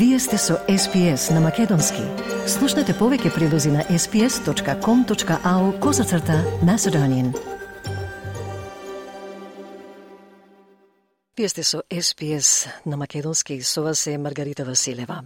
Вие сте со SPS на Македонски. Слушнете повеќе прилози на sps.com.au козацрта на Седонин. Вие сте со SPS на Македонски. Со вас е Маргарита Василева.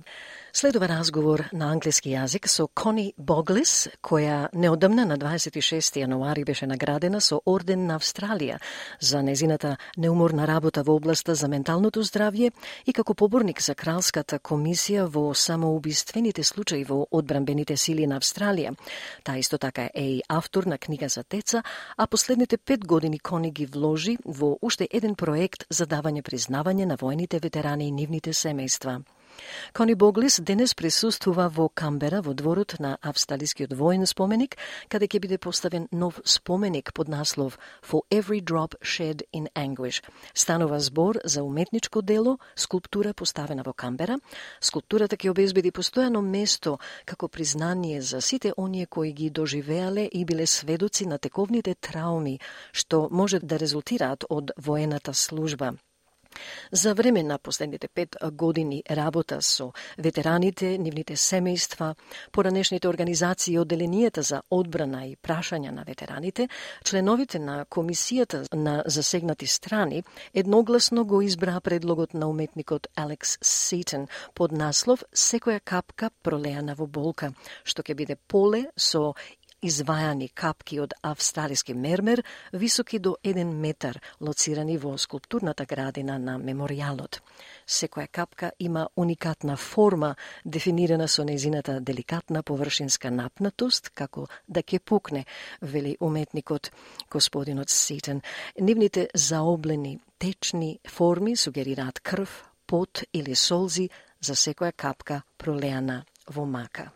Следува разговор на англиски јазик со Кони Боглис, која неодамна на 26 јануари беше наградена со Орден на Австралија за незината неуморна работа во областа за менталното здравје и како поборник за Кралската комисија во самоубиствените случаи во одбранбените сили на Австралија. Таа исто така е и автор на книга за деца, а последните пет години Кони ги вложи во уште еден проект за давање признавање на војните ветерани и нивните семејства. Кони Боглис денес присуствува во Камбера во дворот на Австралискиот воен споменик, каде ќе биде поставен нов споменик под наслов For Every Drop Shed in Anguish. Станува збор за уметничко дело, скулптура поставена во Камбера. Скулптурата ќе обезбеди постојано место како признание за сите оние кои ги доживеале и биле сведоци на тековните трауми што може да резултираат од воената служба. За време на последните пет години работа со ветераните, нивните семејства, поранешните организации и оделенијата за одбрана и прашања на ветераните, членовите на комисијата на засегнати страни едногласно го избраа предлогот на уметникот Алекс Ситен под наслов Секоја капка пролеана во болка, што ќе биде поле со извајани капки од австралиски мермер, високи до 1 метар, лоцирани во скулптурната градина на меморијалот. Секоја капка има уникатна форма, дефинирана со незината деликатна површинска напнатост, како да ќе пукне, вели уметникот господинот Ситен. Нивните заоблени, течни форми сугерираат крв, пот или солзи за секоја капка пролеана во мака.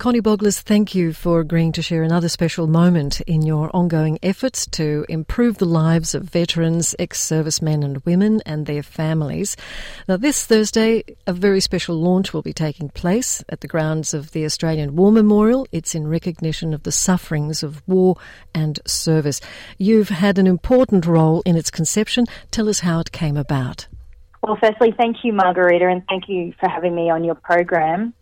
Connie Boglis, thank you for agreeing to share another special moment in your ongoing efforts to improve the lives of veterans, ex servicemen and women and their families. Now, this Thursday, a very special launch will be taking place at the grounds of the Australian War Memorial. It's in recognition of the sufferings of war and service. You've had an important role in its conception. Tell us how it came about. Well, firstly, thank you, Margarita, and thank you for having me on your program.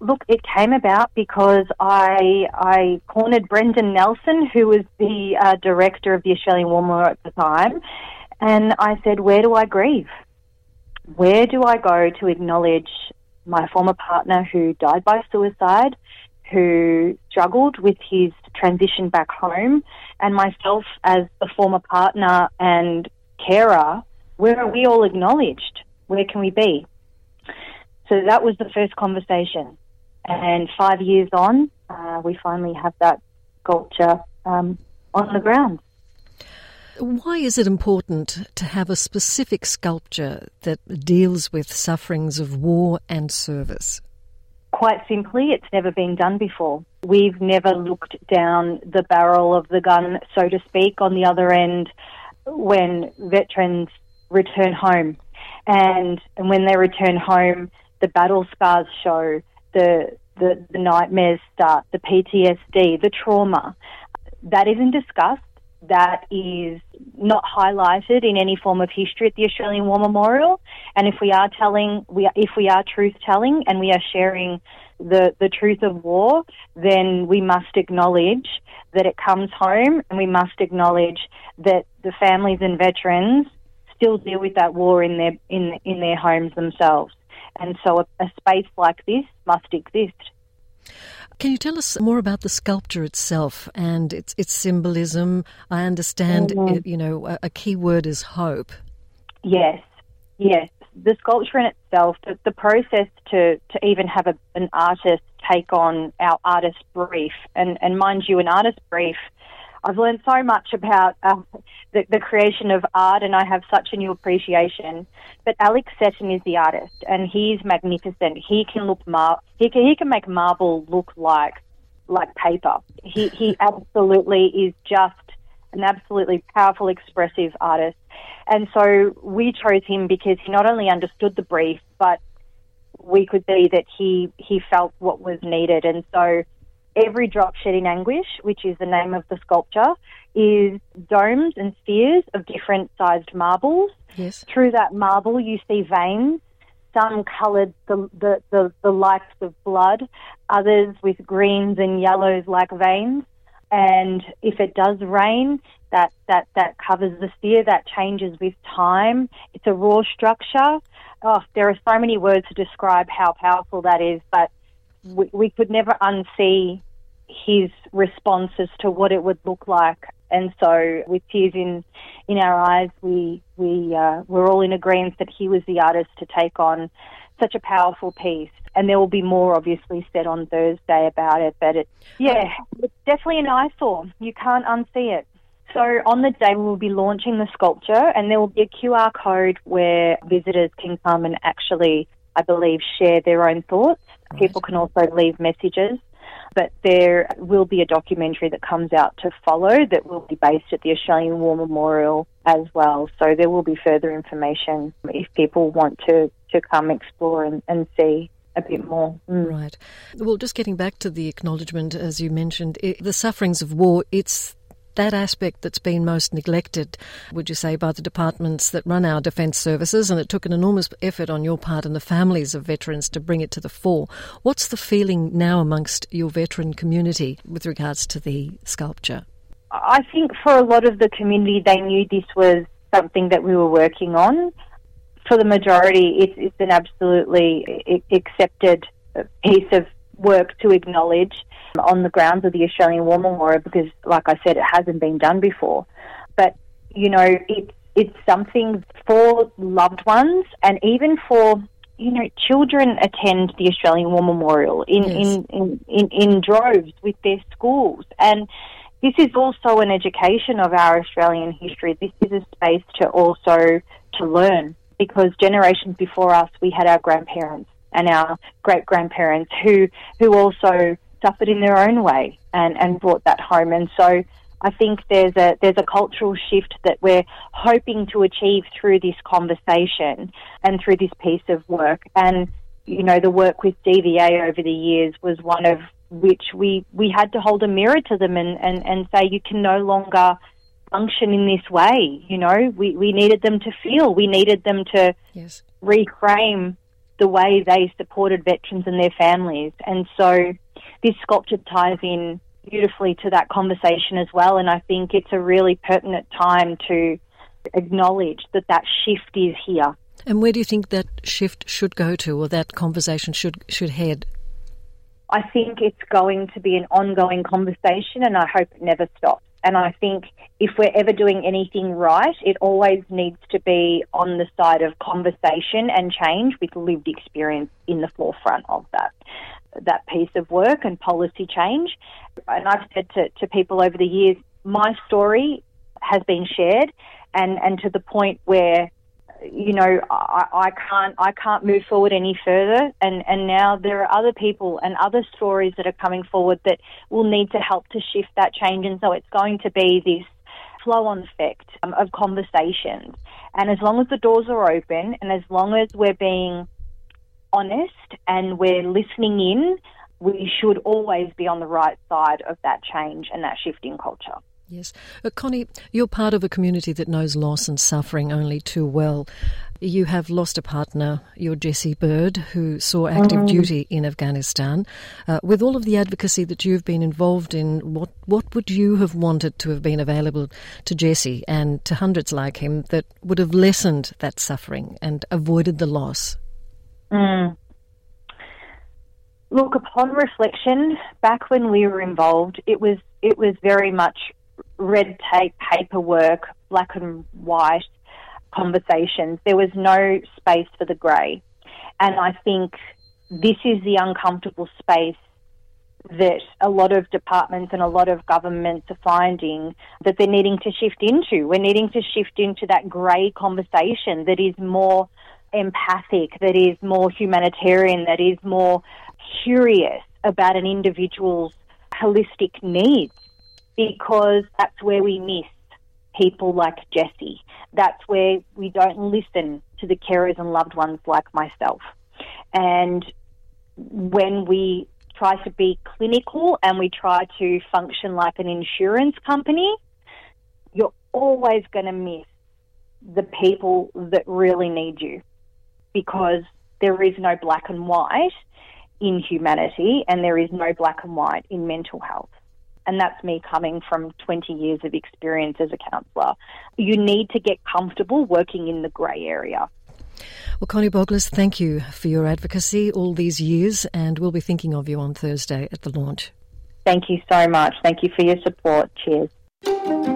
Look, it came about because I I cornered Brendan Nelson, who was the uh, director of the Australian War Memorial at the time, and I said, "Where do I grieve? Where do I go to acknowledge my former partner who died by suicide, who struggled with his transition back home, and myself as the former partner and carer? Where are we all acknowledged? Where can we be?" So that was the first conversation. And five years on, uh, we finally have that sculpture um, on the ground. Why is it important to have a specific sculpture that deals with sufferings of war and service? Quite simply, it's never been done before. We've never looked down the barrel of the gun, so to speak, on the other end when veterans return home. And, and when they return home, the battle scars show, the, the, the nightmares start, the PTSD, the trauma. That isn't discussed. That is not highlighted in any form of history at the Australian War Memorial. And if we are telling, we if we are truth telling and we are sharing the, the truth of war, then we must acknowledge that it comes home and we must acknowledge that the families and veterans still deal with that war in their in in their homes themselves. And so a, a space like this must exist. Can you tell us more about the sculpture itself and its its symbolism? I understand, mm-hmm. it, you know, a, a, key word is hope. Yes, yes. The sculpture in itself, the, the process to, to even have a, an artist take on our artist brief, and, and mind you, an artist brief I've learned so much about uh, the, the, creation of art, and I have such a new appreciation. But Alex Seton is the artist, and he's magnificent. He can look mar- he can he can make marble look like like paper. He he absolutely is just an absolutely powerful, expressive artist. And so we chose him because he not only understood the brief, but we could see that he he felt what was needed. And so every drop shed in anguish, which is the name of the sculpture, is domes and spheres of different sized marbles. Yes. Through that marble, you see veins, some coloured the, the, the, the likes of blood, others with greens and yellows like veins. And if it does rain, that, that, that covers the sphere, that changes with time. It's a raw structure. Oh, there are so many words to describe how powerful that is, but we, we could never unsee his responses to what it would look like. And so, with tears in in our eyes, we we uh, we're all in agreement that he was the artist to take on such a powerful piece. And there will be more, obviously, said on Thursday about it. But it, yeah, it's definitely an eyesore. You can't unsee it. So on the day, we will be launching the sculpture, and there will be a QR code where visitors can come and actually, I believe, share their own thoughts. People can also leave messages but there will be a documentary that comes out to follow that will be based at the Australian War Memorial as well. So there will be further information if people want to, to come explore and, and see a bit more. Mm. Right. Well, just getting back to the acknowledgement, as you mentioned, it, the sufferings of war, it's that aspect that's been most neglected, would you say, by the departments that run our defence services? And it took an enormous effort on your part and the families of veterans to bring it to the fore. What's the feeling now amongst your veteran community with regards to the sculpture? I think for a lot of the community, they knew this was something that we were working on. For the majority, it's, it's an absolutely accepted piece of work to acknowledge on the grounds of the Australian War Memorial because, like I said, it hasn't been done before. But, you know, it, it's something for loved ones and even for you know, children attend the Australian War Memorial in, yes. in, in, in, in, droves with their schools. And this is also an education of our Australian history. This is a space to also to learn because generations before us, we had our grandparents and our great grandparents who, who also suffered in their own way and, and brought that home. And so I think there's a there's a cultural shift that we're hoping to achieve through this conversation and through this piece of work. And you know, the work with DVA over the years was one of which we, we had to hold a mirror to them and, and, and say you can no longer function in this way. You know, we, we needed them to feel, we needed them to yes. reframe the way they supported veterans and their families. And so this sculpture ties in beautifully to that conversation as well. And I think it's a really pertinent time to acknowledge that that shift is here. And where do you think that shift should go to, or that conversation should should head? I think it's going to be an ongoing conversation, and I hope it never stops. And I think if we're ever doing anything right, it always needs to be on the side of conversation and change with lived experience in the forefront of that that piece of work and policy change. And I've said to, to people over the years, my story has been shared and, and to the point where you know I, I can't I can't move forward any further. And, and now there are other people and other stories that are coming forward that will need to help to shift that change. And so it's going to be this flow on effect um, of conversations. And as long as the doors are open and as long as we're being honest and we're listening in, we should always be on the right side of that change and that shift in culture. Yes. Uh, Connie, you're part of a community that knows loss and suffering only too well. You have lost a partner, your Jesse Bird, who saw active mm-hmm. duty in Afghanistan. Uh, with all of the advocacy that you've been involved in, what, what would you have wanted to have been available to Jesse and to hundreds like him that would have lessened that suffering and avoided the loss? Mm. Look, upon reflection, back when we were involved, it was it was very much red tape, paperwork, black and white conversations. There was no space for the grey, and I think this is the uncomfortable space that a lot of departments and a lot of governments are finding that they're needing to shift into. We're needing to shift into that grey conversation that is more empathic, that is more humanitarian, that is more curious about an individual's holistic needs because that's where we miss people like Jesse. That's where we don't listen to the carers and loved ones like myself. And when we try to be clinical and we try to function like an insurance company, you're always going to miss the people that really need you because there is no black and white in humanity and there is no black and white in mental health. And that's me coming from 20 years of experience as a counsellor. You need to get comfortable working in the grey area. Well, Connie Boglis, thank you for your advocacy all these years, and we'll be thinking of you on Thursday at the launch. Thank you so much. Thank you for your support. Cheers.